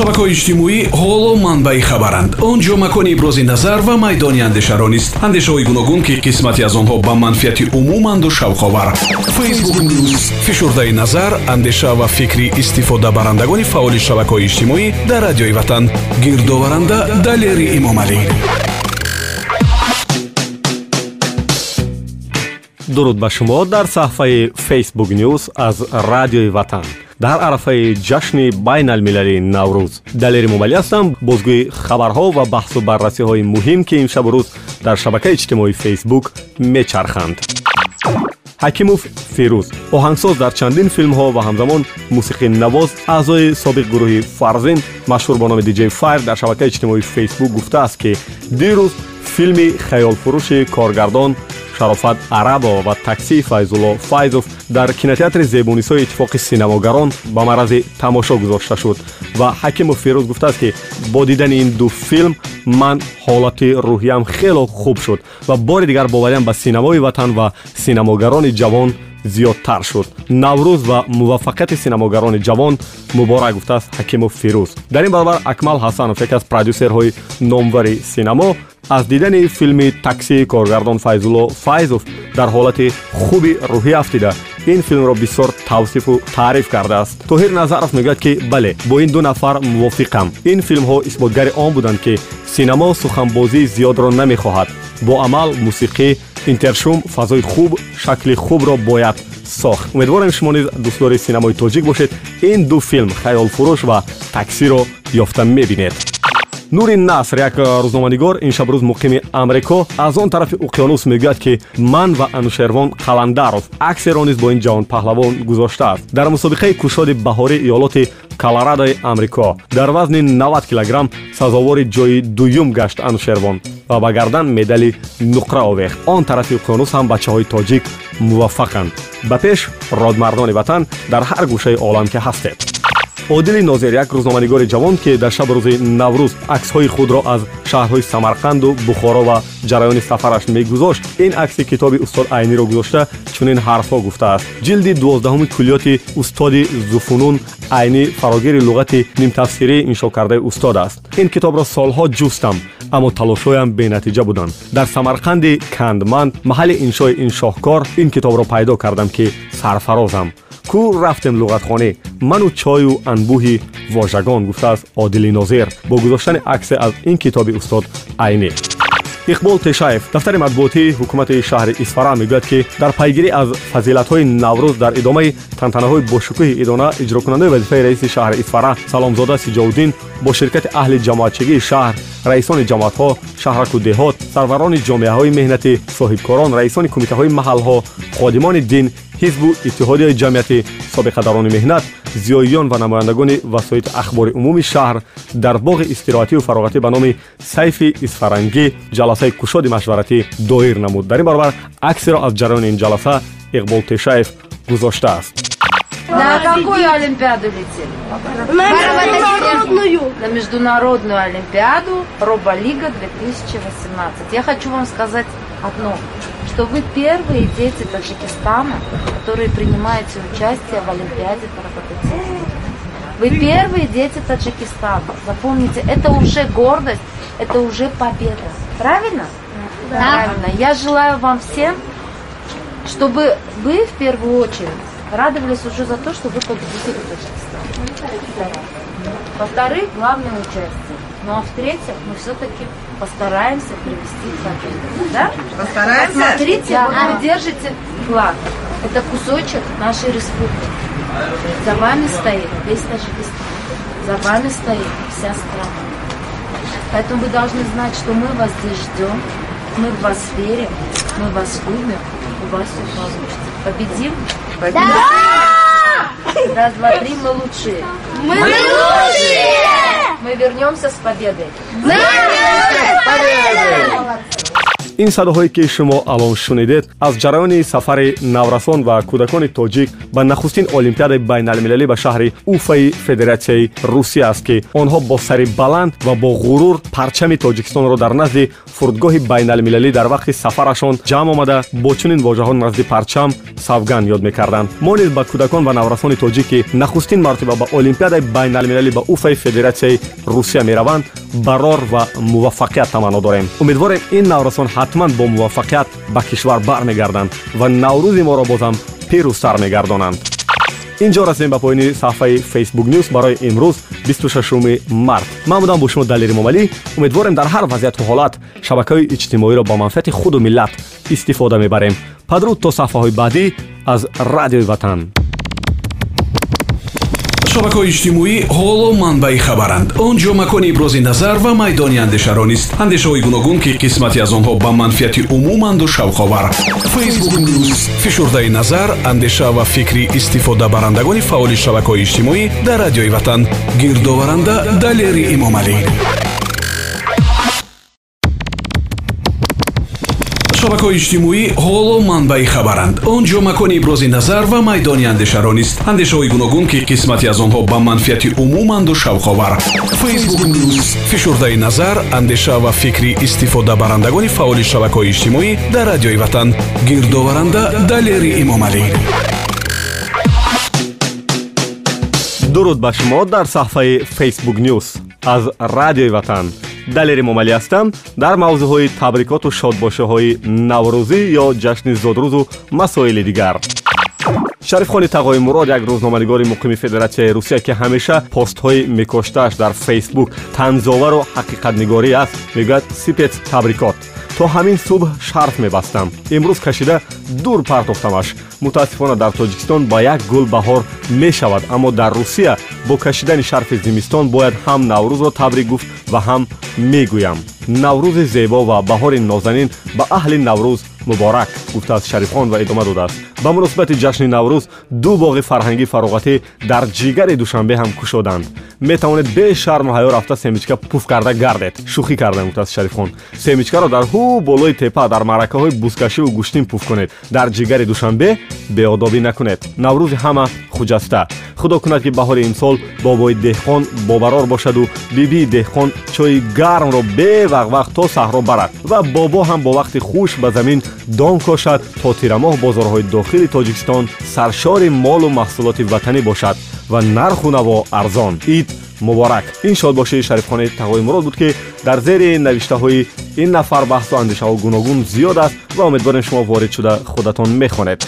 шабакаҳои иҷтимоӣ ҳоло манбаи хабаранд. Он ҷо макони ибрози назар ва майдони андешаро нест андешаҳои гуногун ки қисмате аз онҳо ба манфиати умуманду шавқовар. Фейсбук нюз фишурдаи назар андеша ва фикри истифодабарандагони фаъоли шабакаҳои иҷтимоӣ дар радиои ватан. Гирдоваранда далери имомалӣ дуруд ба шумо дар саҳфаи фейсбук нюз аз радиои ватан дар арафаи ҷашни байналмилалии наврӯз. Далери мумалӣ ҳастам бозгӯи хабарҳо ва баҳсу баррасиҳои муҳим ки имшабу рӯз дар шабакаи иҷтимоии фейсбук мечарханд. Ҳакимов фирӯз. Оҳангсоз дар чандин филмҳо ва ҳамзамон мусиқинавоз аъзои собиқ гурӯҳи фарзин машҳур бо номи диҷей файр дар шабакаи иҷтимоии фейсбук гуфтааст ки дирӯз филми хаёлфурӯши коргардон шарофат арабо ва таксии файзулло файзов дар кинотеатри зебунисои иттифоқи синамогарон ба марази тамошо гузошта шуд. Ва ҳакимов фирӯз гуфтааст ки бо дидани ин ду филм ман ҳолати рӯҳиям хело хуб шуд ва бори дигар бовариям ба синамои ватан ва синамогарони ҷавон зиёдтар шуд. Наврӯз ва муваффақияти синамогарони ҷавон муборак гуфтааст ҳакимов фирӯз. Дар ин баробар акмал ҳасанов яке аз продюсерҳои номвари синамо аз дидани филми таксии коргардон файзулло файзов дар ҳолати хуби рӯҳӣ афтида ин филмро бисёр тавсифу таъриф кардааст. Тоҳир назаров мегӯяд ки бале бо ин ду нафар мувофиқам. Ин филмҳо исботгари он буданд ки синамо суханбозии зиёдро намехоҳад. Бо амал мусиқӣ интершум фазои хуб шакли хубро бояд сохт. Умедворем шумо низ дӯстдори синамои тоҷик бошед. Ин ду филм хаёлфурӯш ва таксиро ёфта мебинед. Нури наср як рӯзноманигор ин шабрӯз муқими амрико аз он тарафи уқёнус мегӯяд ки ман ва анушервон қаландаров аксеро низ бо ин ҷавонпаҳлавон гузоштааст дар мусобиқаи кушоди баҳории иёлоти колорадои амрико дар вазни 90 килограмм сазовори ҷои дуюм гашт анушервон ва ба гардан медали нуқра овехт. Он тарафи уқёнус ҳам бачаҳои тоҷик муваффақанд. Ба пеш родмардони ватан дар ҳар гӯшаи олам ки ҳастед одили нозир як рӯзноманигори ҷавон ки дар шаб рӯзи наврӯз аксҳои худро аз шаҳрҳои самарқанду бухоро ва ҷараёни сафараш мегузошт ин акси китоби устод айниро гузошта чунин ҳарфҳо гуфтааст ҷилди дувоздаҳуми куллиёти устоди зуфунун айнӣ фарогири луғати нимтафсирии иншокардаи устод аст ин китобро солҳо ҷустам аммо талошҳоям бенатиҷа буданд дар самарқанди кандманд маҳалли иншои ин шоҳкор ин китобро пайдо кардам ки сарфарозам кӯ рафтем луғатхонӣ ману чою анбӯҳи вожагон гуфтааст одили нозир бо гузоштани аксе аз ин китоби устод айнӣ иқбол тешаев дафтари матбуотии ҳукумати шаҳри исфара мегӯяд ки дар пайгирӣ аз фазилатҳои наврӯз дар идомаи тантанаҳои бошукӯҳи идона иҷрокунандаи вазифаи раиси шаҳри исфара саломзода сиҷовуддин бо ширкати аҳли ҷамоатчигии шаҳр раисони ҷамоатҳо шаҳраку деҳот сарварони ҷомеаҳои меҳнатӣ соҳибкорон раисони кумитаҳои маҳалҳо ходимони дин ҳизбу иттиҳодияи ҷамъияти собиқадарони меҳнат зиёиён ва намояндагони васоити ахбори умуми шаҳр дар боғи истироҳативу фароғатӣ ба номи сайфи исфарангӣ ҷаласаи кушоди машваратӣ доир намуд дар ин баробар аксеро аз ҷараёни ин ҷаласа иқбол тешаев гузоштааст На какую Олимпиаду летели? На международную. На международную Олимпиаду Роболига 2018. Я хочу вам сказать одно что вы первые дети Таджикистана, которые принимаете участие в Олимпиаде по робототехнике. Вы первые дети Таджикистана. Запомните, это уже гордость, это уже победа. Правильно? Да. Правильно. Я желаю вам всем, чтобы вы в первую очередь радовались уже за то, что вы победители Таджикистана. Во-вторых, главное участие. Ну а в-третьих, мы все-таки постараемся привести к победе. Да? Постараемся? Посмотрите, да. вот вы держите флаг. Это кусочек нашей республики. За вами стоит весь Таджикистан. За вами стоит вся страна. Поэтому вы должны знать, что мы вас здесь ждем, мы в вас верим, мы вас любим, у вас все получится. Победим? Победим! Да! Раз, два, три, мы лучшие. Мы, мы лучшие! Мы вернемся с победой. Мы вернемся с победой! Ин садоҳое ки шумо алон шунидед аз ҷараёни сафари наврасон ва кӯдакони тоҷик ба нахустин олимпиадаи байналмилалӣ ба шаҳри уфаи федератсияи русия аст ки онҳо бо сари баланд ва бо ғурур парчами тоҷикистонро дар назди фурудгоҳи байналмилалӣ дар вақти сафарашон ҷамъ омада бо чунин воҷаҳо назди парчам савган ёд мекарданд. Мо низ ба кӯдакон ва наврасони тоҷик ки нахустин мартиба ба олимпиадаи байналмилалӣ ба уфаи федератсияи русия мераванд барор ва муваффақият таманно дорем. Умедворем ин наврасон ҳатман бо муваффақият ба кишвар бармегарданд ва наврӯзи моро бозам пирӯзтар мегардонанд. Инҷо расидем ба поёни саҳфаи facebook news барои имрӯз 26 март. Ман будам бо шумо далери момалӣ умедворем дар ҳар вазъияту ҳолат шабакаҳои иҷтимоиро ба манфиати худу миллат истифода мебарем. Падруд то саҳфаҳои баъдӣ аз радиои ватан шабакаҳои иҷтимоӣ ҳоло манбаи хабаранд. Он ҷо макони ибрози назар ва майдони андешаронист андешаҳои гуногун ки қисмате аз онҳо ба манфиати умуманду шавқовар. Фейсбук нюз фишурдаи назар андеша ва фикри истифодабарандагони фаъоли шабакаҳои иҷтимоӣ дар радиои ватан. Гирдоваранда далери имомалӣ шабакаҳои иҷтимоӣ ҳоло манбаи хабаранд. Он ҷо макони ибрози назар ва майдони андешаронист андешаҳои гуногун ки қисмате аз онҳо ба манфиати умуманду шавқовар. Фейсбук нюз фишурдаи назар андеша ва фикри истифодабарандагони фаъоли шабакаҳои иҷтимоӣ дар радиои ватан. Гирдоваранда далери имомалӣ дуруд ба шумо дар саҳфаи фейсбук нюз аз радиои ватан далери момалӣ ҳастам дар мавзӯъҳои табрикоту шодбошиҳои наврӯзӣ ё ҷашни зодрӯзу масоили дигар. Шарифхони тағои мурод як рӯзноманигори муқими федератсияи русия ки ҳамеша постҳои мекоштааш дар фейсбук танзовару ҳақиқатнигорӣ аст мегӯяд сипец табрикот то ҳамин субҳ шарф мебастам. Имрӯз кашида дур партофтамаш мутаассифона дар тоҷикистон ба як гул баҳор мешавад аммо дар русия бо кашидани шарфи зимистон бояд ҳам наврӯзро табрик гуфт ва ҳам мегӯям. Наврӯзи зебо ва баҳори нозанин ба аҳли наврӯз муборак гуфтааст шарифхон ва идома додааст ба муносибати ҷашни наврӯз ду боғи фарҳангӣ фароғатӣ дар ҷигари душанбе ҳам кушоданд метавонед бе шарму ҳаё рафта семичка пуф карда гардед. Шӯхӣ карда гуфтааст шарифхон. Семичкаро дар ҳу болои тепа дар маъракаҳои бузкашиву гӯштин пуф кунед. Дар ҷигари душанбе беодобӣ накунед. Наврӯзи ҳама хуҷаста. Худо кунад ки баҳори имсол бобои деҳқон бобарор бошаду бибии деҳқон чои гармро бевақвақ то саҳро барад ва бобо ҳам бо вақти хуш ба замин дон кошад то тирамоҳ бозорҳои дохили тоҷикистон саршори молу маҳсулоти ватанӣ бошад ва нарху наво арзон ид муборак ин шодбошии шарифхонаи тағои мурод буд ки дар зери навиштаҳои ин нафар баҳсу андешаҳо гуногун зиёд аст ва умедворем шумо ворид шуда худатон мехонед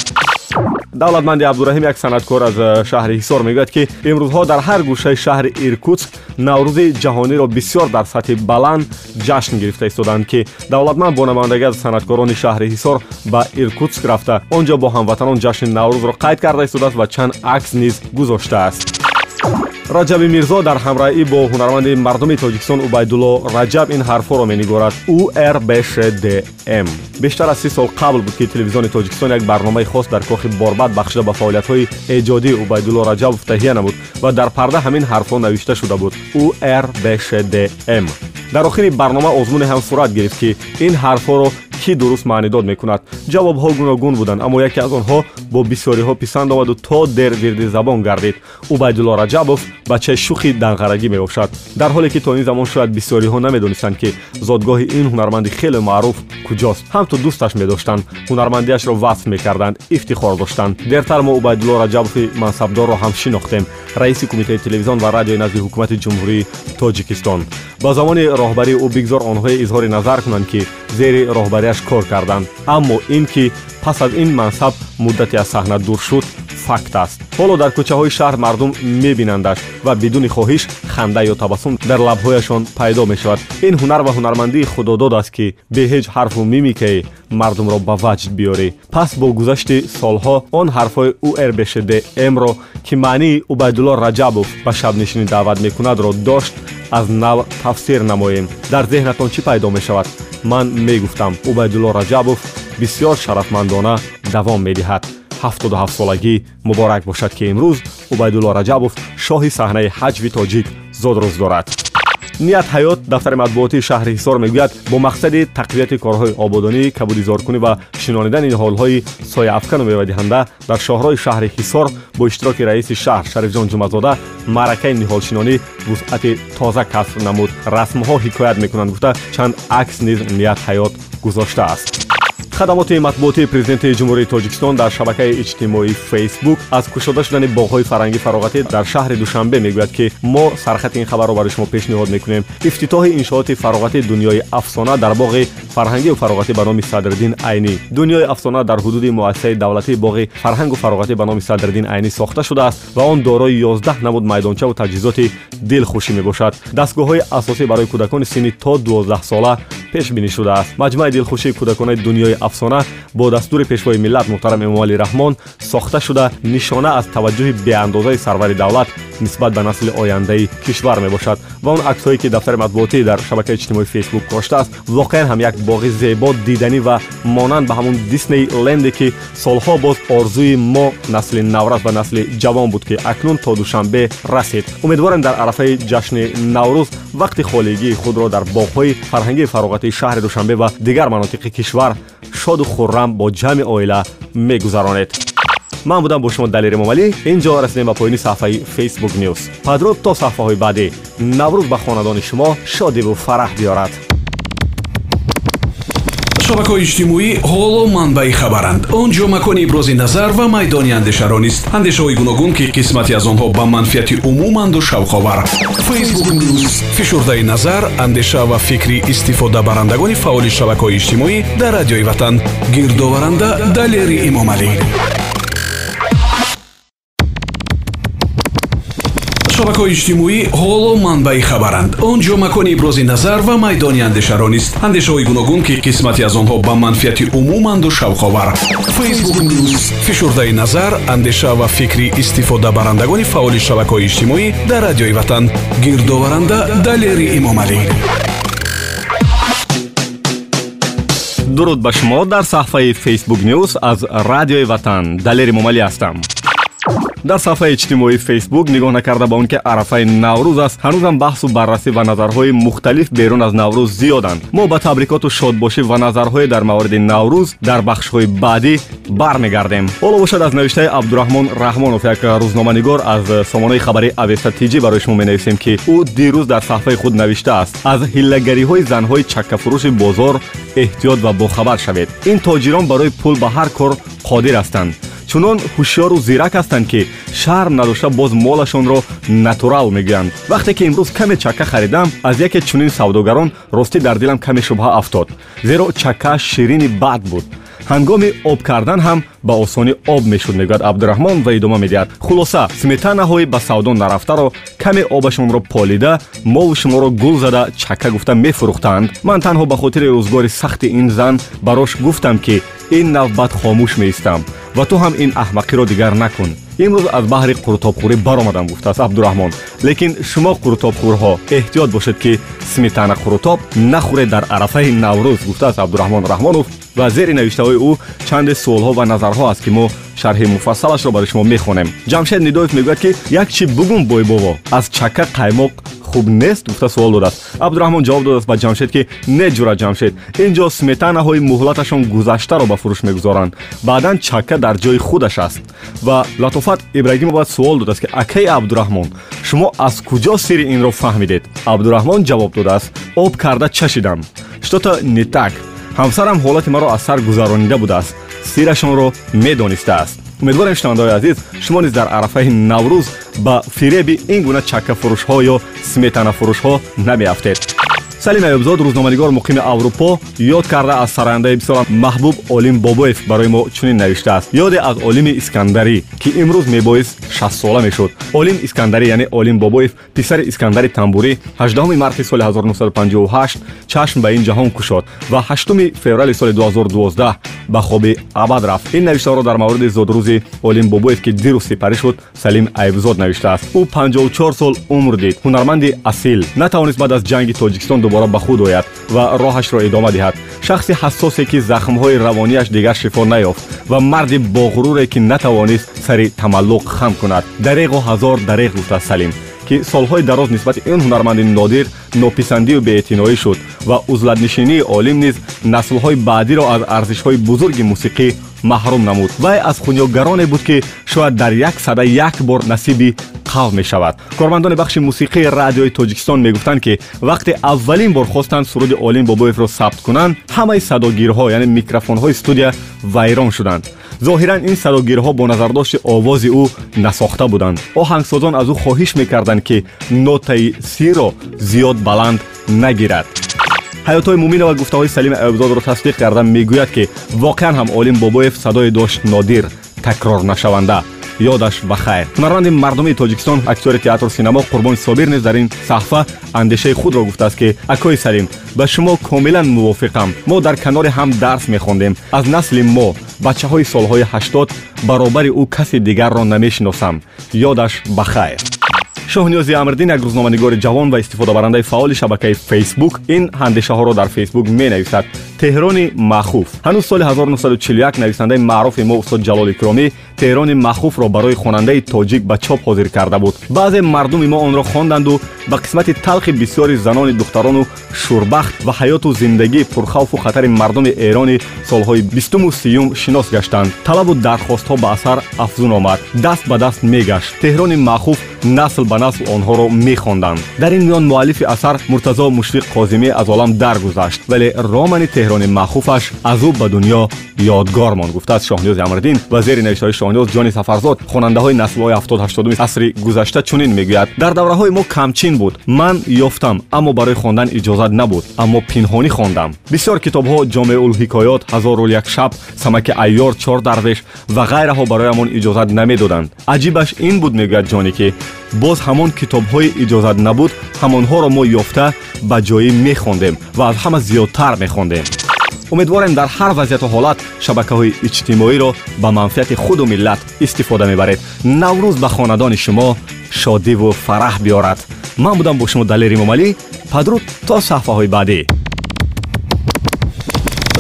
давлатманди абдураҳим як санъаткор аз э, шаҳри ҳисор мегӯяд ки имрӯзҳо дар ҳар гӯшаи шаҳри иркутск наврӯзи ҷаҳониро бисёр дар сатҳи баланд ҷашн гирифта истоданд ки давлатманд бо намояндагӣ аз санъаткорони шаҳри ҳисор ба иркутск рафта. Он ҷо бо ҳамватанон ҷашни наврӯзро қайд карда истодааст ва чанд акс низ гузоштааст раҷаби мирзо дар ҳамроҳӣ бо ҳунарманди мардуми тоҷикистон убайдулло раҷаб ин ҳарфҳоро менигорад урбшдм бештар аз си сол қабл буд ки телевизиони тоҷикистон як барномаи хос дар кохи борбад бахшида ба фаъолиятҳои эҷодии убайдулло раҷабов таҳия намуд ва дар парда ҳамин ҳарфҳо навишта шуда буд. Урбшдм дар охири барнома озмуне ҳам сурат гирифт ки ин ҳарфҳоро кӣ дуруст маънидод мекунад. Ҷавобҳо гуногун буданд аммо яке аз онҳо бо бисёриҳо писанд омаду то дер вирди забон гардид. Убайдулло раҷабов бачаи шӯхи данғарагӣ мебошад дар ҳоле ки то ин замон шояд бисёриҳо намедонистанд ки зодгоҳи ин ҳунарманди хеле маъруф куҷост. Ҳамту дӯсташ медоштанд. Ҳунармандиашро васф мекарданд ифтихор доштанд. Дертар мо убайдулло раҷабови мансабдорро ҳам шинохтем раиси кумитаи телевизион ва радиои назди ҳукумати ҷумҳурии тоҷикистон. Ба замони роҳбарии ӯ бигзор онҳое изҳори назар кунанд ки зери роҳбарияш кор карданд. Аммо ин ки пас аз ин мансаб муддате аз саҳна дур шуд факт аст. Ҳоло дар кӯчаҳои шаҳр мардум мебинандаш ва бидуни хоҳиш ханда ё табассум дар лабҳояшон пайдо мешавад. Ин ҳунар ва ҳунармандии худодод аст ки бе ҳеҷ ҳарфу мимикае мардумро ба ваҷд биёрӣ. Пас бо гузашти солҳо он ҳарфҳои урбшд мро ки маънии убайдулло раҷабов ба шабнишинӣ даъват мекунадро дошт аз нав тафсир намоем. Дар зеҳнатон чӣ пайдо мешавад? Ман мегуфтам убайдулло раҷабов бисёр шарафмандона давом медиҳад 77солагӣ муборак бошад ки имрӯз убайдулло раҷабов шоҳи саҳнаи ҳаҷви тоҷик зодрӯз дорад. Ният ҳаёт дафтари матбуоти шаҳри ҳисор мегӯяд бо мақсади тақвияти корҳои ободонӣ кабудизоркунӣ ва шинонидани ҳолҳои сояафкану мевадиҳанда дар шоҳрои шаҳри ҳисор бо иштироки раиси шаҳр шарифҷон ҷумазода маъракаи ниҳолшинонӣ вусъати тоза касб намуд. Расмҳо ҳикоят мекунанд гуфта чанд акс низ ният ҳаёт гузоштааст хадамоти матбуотии президенти ҷумҳурии тоҷикистон дар шабакаи иҷтимоии фейсбук аз кушода шудани боғҳои фарҳангӣ фароғатӣ дар шаҳри душанбе мегӯяд ки мо сархати ин хабарро барои шумо пешниҳод мекунем ифтитоҳи иншооти фароғатии дунёи афсона дар боғи фарҳангию фароғатӣ ба номи садриддин айнӣ дунёи афсона дар ҳудуди муассисаи давлатии боғи фарҳангу фароғатӣ ба номи садриддин айнӣ сохта шудааст ва он дорои ёздаҳ намуд майдончаву таҷҳизоти дилхушӣ мебошад дастгоҳҳои асосӣ барои кӯдакони синни то дувоздаҳсола пешбинӣ шудааст маҷмӯаи дилхушии кӯдаконаи дунёи афсона бо дастури пешвои миллат муҳтарам эмомалӣ раҳмон сохта шуда нишона аз таваҷҷӯҳи беандозаи сарвари давлат нисбат ба насли ояндаи кишвар мебошад. Ва он аксҳое ки дафтари матбуотӣ дар шабакаи иҷтимоии фейсбук коштааст воқеан ҳам як боғи зебо диданӣ ва монанд ба ҳамун дисней ленде ки солҳо боз орзуи мо насли наврас ва насли ҷавон буд ки акнун то душанбе расид. Умедворем дар арафаи ҷашни наврӯз вақти холигии худро дар боғҳои фарҳангии фароғатии шаҳри душанбе ва дигар манотиқи кишвар шоду хуррам бо ҷамъи оила мегузаронед ман будам бо шумо далери момалӣ ин ҷо расидем ба поёни саҳфаи facebook news падрӯ то саҳфаҳои баъдӣ наврӯз ба хонадони шумо шодиву фараҳ биёрад шабакаҳои иҷтимоӣ ҳоло манбаи хабаранд. Он ҷо макони ибрози назар ва майдони андешаро нест андешаҳои гуногун ки қисмате аз онҳо ба манфиати умуманду шавқовар. Фейсбук нюз фишурдаи назар андеша ва фикри истифодабарандагони фаъоли шабакаҳои иҷтимоӣ дар радиои ватан. Гирдоваранда далери имомалӣ шабакаҳои иҷтимоӣ ҳоло манбаи хабаранд. Он ҷо макони ибрози назар ва майдони андешаро нест андешаҳои гуногун ки қисмате аз онҳо ба манфиати умуманду шавқовар. Фейсбук нюз фишурдаи назар андеша ва фикри истифодабарандагони фаъоли шабакаҳои иҷтимоӣ дар радиои ватан. Гирдоваранда далери имомалӣ дуруд ба шумо дар саҳфаи фейсбук нюз аз радиои ватан. Далери момалӣ ҳастам дар сафҳаи иҷтимоии фейсбук нигоҳ накарда ба он ки арафаи наврӯз аст ҳанӯзам баҳсу баррасӣ ва назарҳои мухталиф берун аз наврӯз зиёданд. Мо ба табрикоту шодбошӣ ва назарҳое дар мавриди наврӯз дар бахшҳои баъдӣ бармегардем ҳоло бошад аз навиштаи абдураҳмон раҳмонов як рӯзноманигор аз сомонаи хабари авеста тиҷӣ барои шумо менависем ки ӯ дирӯз дар саҳфаи худ навиштааст аз ҳиллагариҳои занҳои чаккафурӯши бозор эҳтиёт ва бохабар шавед. Ин тоҷирон барои пул ба ҳар кор қодир ҳастанд чунон ҳушёру зирак ҳастанд ки шарм надошта боз молашонро натурал мегӯянд. Вақте ки имрӯз каме чакка харидам аз яке чунин савдогарон ростӣ дар дилам каме шубҳа афтод. Зеро чакка ширини бад буд ҳангоми об кардан ҳам ба осонӣ об мешуд мегӯяд абдураҳмон ва идома медиҳад. Хулоса сметанаҳои ба савдо нарафтаро каме обашонро полида молу шуморо гул зада чакка гуфта мефурӯхтанд ман танҳо ба хотири рӯзгори сахти ин зан барош гуфтам ки ин навбат хомӯш меистам. Ва ту ҳам ин аҳмақиро дигар накун имрӯз аз баҳри қуртобхӯрӣ баромадам гуфтааст абдураҳмон лекин шумо қуртобхӯрҳо эҳтиёт бошед ки сметана қурутоб нахӯред дар арафаи наврӯз гуфтааст абдураҳмон раҳмонов ва зери навиштаҳои ӯ чанде суолҳо ва назарҳо аст ки мо шарҳи муфассалашро барои шумо мехонем. Ҷамшед нидоев мегӯяд ки як чӣ бугум бойбово аз чакка қаймоқ хуб нест гуфта суол додааст абдураҳмон ҷавоб додааст ба ҷамшед ки не ҷура ҷамшед ин ҷо сметанаҳои муҳлаташон гузаштаро ба фурӯш мегузоранд баъдан чакка дар ҷои худаш аст ва латофат ибрагимова суол додааст ки акаи абдураҳмон шумо аз куҷо сири инро фаҳмидед абдураҳмон ҷавоб додааст об карда чашидам что-то не так ҳамсарам ҳолати маро аз сар гузаронида будааст сирашонро медонистааст умедворем шунавандаҳои азиз шумо низ дар арафаи наврӯз ба фиреби ин гуна чаккафурӯшҳо ё сметанафурӯшҳо намеафтед салим аёбзод рӯзноманигор муқими аврупо ёд карда аз сарояндаи бисёр маҳбуб олим бобоев барои мо чунин навиштааст ёде аз олими искандарӣ ки имрӯз мебоис шастсола мешуд. Олим искандарӣ яъне олим бобоев писари искандари тамбурӣ 18 марти соли 1958 чашм ба ин ҷаҳон кушод ва 8 феврали соли 2012 ба хоби абад рафт. Ин навиштаҳоро дар мавриди зодрӯзи олим бобоев ки диру сипарӣ шуд салим айбзод навиштааст ӯ 54 сол умр дид. Ҳунарманди асил натавонист баъд аз ҷанги тоҷикистон дубора ба худ ояд ва роҳашро идома диҳад шахси ҳассосе ки захмҳои равонияш дигар шифо наёфт ва марди боғуруре ки натавонист сари тамаллуқ хам кунад дареғу ҳазор дареғ гуфтааст салим ки солҳои дароз нисбати ин ҳунарманди нодир нописандию беэътиноӣ шуд ва узладнишинии олим низ наслҳои баъдиро аз арзишҳои бузурги мусиқӣ маҳрум намуд вай аз хунёгароне буд ки шояд дар як сада як бор насиби қавм мешавад кормандони бахши мусиқии радиои тоҷикистон мегуфтанд ки вақте аввалин бор хостанд суруди олим бобоевро сабт кунанд ҳамаи садогирҳо яъне микрофонҳои студия вайрон шуданд зоҳиран ин садогирҳо бо назардошти овози ӯ насохта буданд оҳангсозон аз ӯ хоҳиш мекарданд ки нотаи сиро зиёд баланд нагирад ҳаётҳои муминова гуфтаҳои салими айёбзодро тасдиқ карда мегӯяд ки воқеан ҳам олим бобоев садое дошт нодир такрорнашаванда ёдаш ба хайр. Ҳунарманди мардумии тоҷикистон актёри театру синамо қурбони собир низ дар ин саҳфа андешаи худро гуфтааст ки акои салим ба шумо комилан мувофиқам. Мо дар канори ҳам дарс мехондем. Аз насли мо бачаҳои солҳои ҳаштод баробари ӯ каси дигарро намешиносам. Ёдаш ба хайр шоҳниёзи амрдин як рӯзноманигори ҷавон ва истифодабарандаи фаъоли шабакаи фейсбук ин андешаҳоро дар фейсбук менависад теҳрони махуф. Ҳанӯз соли 1941 нависандаи маъруфи мо устод ҷалол икромӣ теҳрони махуфро барои хонандаи тоҷик ба чоп ҳозир карда буд. Баъзе мардуми мо онро хонданду ба қисмати талхи бисёри занони духтарону шурбахт ва ҳаёту зиндагии пурхавфу хатари мардуми эрони солҳои бистуму сиюм шинос гаштанд. Талабу дархостҳо ба асар афзун омад. Даст ба даст мегашт. Теҳрони махуф насл ба насл онҳоро мехонданд дар ин миён муаллифи асар муртазо мушфиқ қозимӣ аз олам даргузашт вале романи теҳрони махуфаш аз ӯ ба дунё ёдгор монд гуфтааст шоҳниёзи амрдин ва зери навишаҳои шоҳниёз ҷони сафарзод хонандаҳои наслҳои ҳафтодҳаштодуми асри гузашта чунин мегӯяд дар давраҳои мо камчин бут ман ёфтам аммо барои хондан иҷозат набуд аммо пинҳонӣ хондам бисёр китобҳо ҷомеулҳикоёт ҳазору як шаб самаки айёр чор дарвеш ва ғайраҳо бароямон иҷозат намедоданд аҷибаш ин буд мегӯяд ҷонӣ ки боз ҳамон китобҳои иҷозат набуд ҳамонҳоро мо ёфта ба ҷоӣ мехондем ва аз ҳама зиёдтар мехондем. Умедворем дар ҳар вазъияту ҳолат шабакаҳои иҷтимоиро ба манфиати худу миллат истифода мебаред. Наврӯз ба хонадони шумо шодиву фараҳ биёрад. Ман будам бо шумо далери момалӣ падруд то саҳфаҳои баъдӣ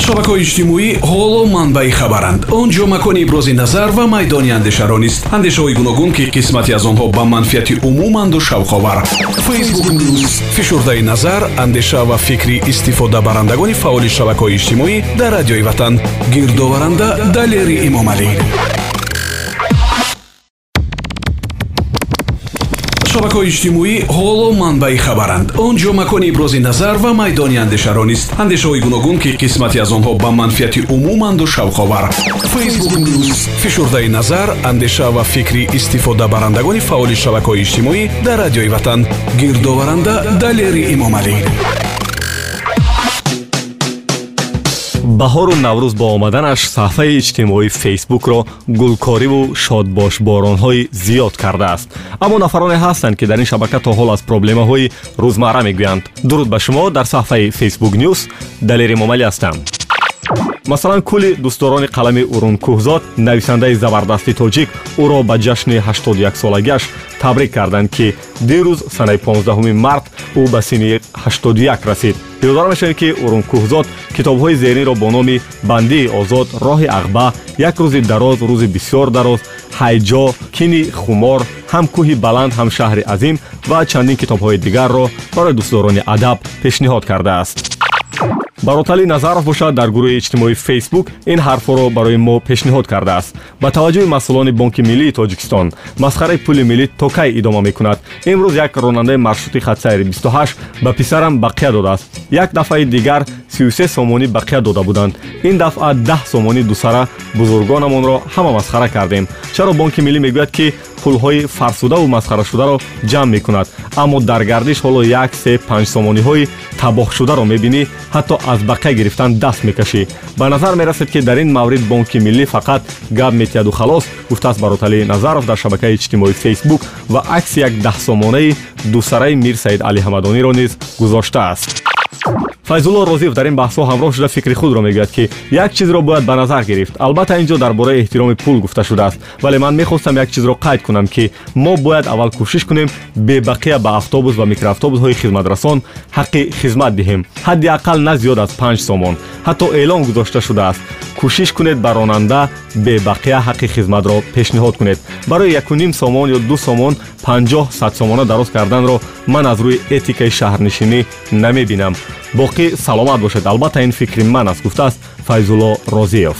шабакаҳои иҷтимоӣ ҳоло манбаи хабаранд. Он ҷо макони ибрози назар ва майдони андешаро нест андешаҳои гуногун ки қисмате аз онҳо ба манфиати умуманду шавқовар. Фейсбук нюз фишурдаи назар андеша ва фикри истифодабарандагони фаъоли шабакаҳои иҷтимоӣ дар радиои ватан. Гирдоваранда далери эмомалӣ шабакаҳои иҷтимоӣ ҳоло манбаи хабаранд. Он ҷо макони ибрози назар ва майдони андешаро нест андешаҳои гуногун ки қисмате аз онҳо ба манфиати умуманду шавқовар. Фейсбук нюз фишурдаи назар андеша ва фикри истифодабарандагони фаъоли шабакаҳои иҷтимоӣ дар радиои ватан. Гирдоваранда далери эмомалӣ баҳору наврӯз бо омаданаш саҳфаи иҷтимоии фейсбукро гулкориву шодбошборонҳои зиёд кардааст. Аммо нафароне ҳастанд ки дар ин шабака то ҳол аз проблемаҳои рӯзмарра мегӯянд. Дуруд ба шумо дар саҳфаи фейсбук нюс далери момалӣ ҳастам масалан кулли дӯстдорони қалами урункӯҳзод нависандаи забардасти тоҷик ӯро ба ҷашни 81солагиаш табрик карданд ки дирӯз санаи 15 март ӯ ба синни 81 расид. Ёдора мешавем ки урункӯҳзод китобҳои зеринро бо номи бандии озод роҳи ағба як рӯзи дароз рӯзи бисёр дароз ҳайҷо кини хумор ҳам кӯҳи баланд ҳам шаҳри азим ва чандин китобҳои дигарро барои дӯстдорони адаб пешниҳод кардааст баротали назаров бошад дар гурӯҳи иҷтимоии фейсбук ин ҳарфҳоро барои мо пешниҳод кардааст. Ба таваҷҷӯҳи масъулони бонки миллии тоҷикистон масхараи пули миллӣ то кай идома мекунад. Имрӯз як ронандаи маршрути хатсайри 28 ба писарам бақия додааст. Як дафъаи дигар 33 сомонӣ бақия дода буданд. Ин дафъа 10 сомонӣ дусара бузургонамонро ҳама масхара кардем. Чаро бонки миллӣ мегӯяд ки пулҳои фарсудаву масхарашударо ҷамъ мекунад. Аммо дар гардиш ҳоло як се панҷсомониҳои табоҳшударо мебинӣ ҳатто аз бақия гирифтан даст мекашӣ. Ба назар мерасед ки дар ин маврид бонки миллӣ фақат гап метияду халос гуфтааст бароталии назаров дар шабакаи иҷтимоии фейсбук ва акси як даҳсомонаи дусараи мир саид алиҳамадониро низ гузоштааст файзулло розиев дар ин баҳсҳо ҳамроҳ шуда фикри худро мегӯяд ки як чизро бояд ба назар гирифт албатта ин ҷо дар бораи эҳтироми пул гуфта шудааст вале ман мехостам як чизро қайд кунам ки мо бояд аввал кӯшиш кунем бебақия ба автобус ва микроавтобусҳои хизматрасон ҳаққи хизмат диҳем ҳадди аққал на зиёд аз панҷ сомон ҳатто эълон гузошта шудааст кӯшиш кунед ба ронанда бебақия ҳаққи хизматро пешниҳод кунед барои якуним сомон ё ду сомон панҷоҳ садсомона дароз карданро ман аз рӯи этикаи шаҳрнишинӣ намебинам боқӣ саломат бошед. Албатта ин фикри ман аст гуфтааст. Файзулло розиев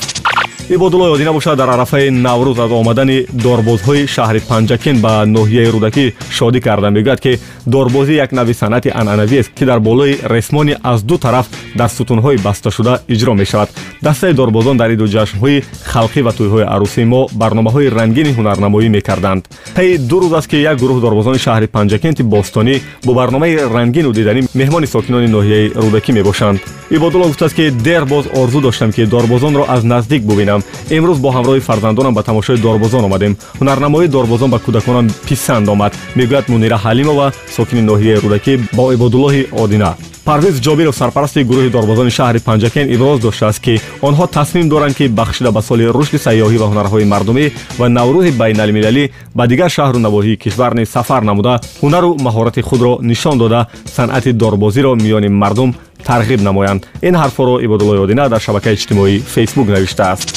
ибодулло ёдина бошад дар арафаи наврӯз аз омадани дорбозҳои шаҳри панҷакин ба ноҳияи рӯдакӣ шодӣ карда мегӯяд ки дорбозӣ як нави санъати анъанавиест ки дар болои ресмони аз ду тараф дар сутунҳои басташуда иҷро мешавад. Дастаи дорбозон дар иду ҷашнҳои халқӣ ва тӯйҳои арӯсии мо барномаҳои рангини ҳунарнамоӣ мекарданд. Таи ду рӯз аст ки як гурӯҳ дорбозони шаҳри панҷакенти бостонӣ бо барномаи рангину диданӣ меҳмони сокинони ноҳияи рӯдакӣ мебошанд. Ибодулло гуфтааст ки дер боз орзу доштам ки дорбозонро аз наздик бубинам имрӯз бо ҳамроҳи фарзандонам ба тамошои дорбозон омадем. Ҳунарнамоии дорбозон ба кӯдаконам писанд омад. Мегӯяд мунира ҳалимова сокини ноҳияи рӯдакӣ бо ибодуллоҳи одина. Парвез ҷобиров сарпарасти гурӯҳи дорбозони шаҳри панҷакен иброз доштааст ки онҳо тасмим доранд ки бахшида ба соли рушди сайёҳӣ ва ҳунарҳои мардумӣ ва наврӯзи байналмилалӣ ба дигар шаҳру навоҳии кишвар низ сафар намуда. Ҳунару маҳорати худро нишон дода санъати дорбозиро миёни мардум тарғиб намоянд ин ҳарфҳоро ибодуллои одина дар шабакаи иҷтимоии фейсбук навиштааст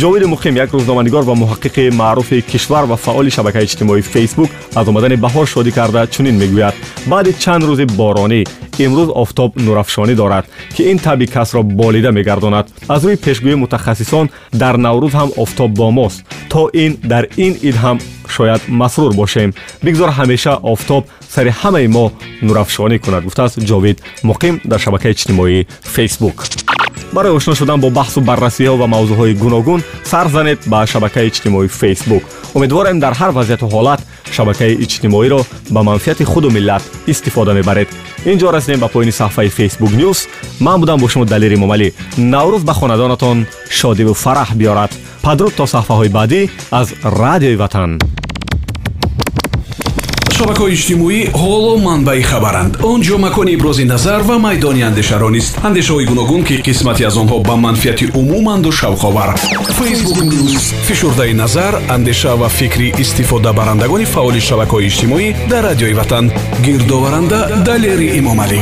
ҷовиди муқим як рӯзноманигор ва муҳаққиқи маъруфи кишвар ва фаъоли шабакаи иҷтимоии фейсбук аз омадани баҳор шодӣ карда чунин мегӯяд баъди чанд рӯзи боронӣ имрӯз офтоб нурафшонӣ дорад ки ин таби касро болида мегардонад. Аз рӯи пешгӯии мутахассисон дар наврӯз ҳам офтоб бо мост то ин дар ин ид ҳам шояд масрур бошем. Бигзор ҳамеша офтоб сари ҳамаи мо нурафшонӣ кунад гуфтааст ҷовид муқим дар шабакаи иҷтимоии фейсбук барои ошно шудан бо баҳсу баррасиҳо ва мавзӯъҳои гуногун сар занед ба шабакаи иҷтимоии фейсбук умедворем дар ҳар вазъияту ҳолат шабакаи иҷтимоиро ба манфиати худу миллат истифода мебаред. Ин ҷо расидем ба поёни саҳфаи фейсбук нюс ман будам бо шумо далери момалӣ наврӯз ба хонадонатон шодиву фараҳ биёрад. Падруд то саҳфаҳои баъдӣ аз радиои ватан шабакаҳои иҷтимоӣ ҳоло манбаи хабаранд. Он ҷо макони ибрози назар ва майдони андешаро нест андешаҳои гуногун ки қисмате аз онҳо ба манфиати умуманду шавқовар. Фейсбук нюз фишурдаи назар андеша ва фикри истифодабарандагони фаъоли шабакаҳои иҷтимоӣ дар радиои ватан. Гирдоваранда далери эмомалӣ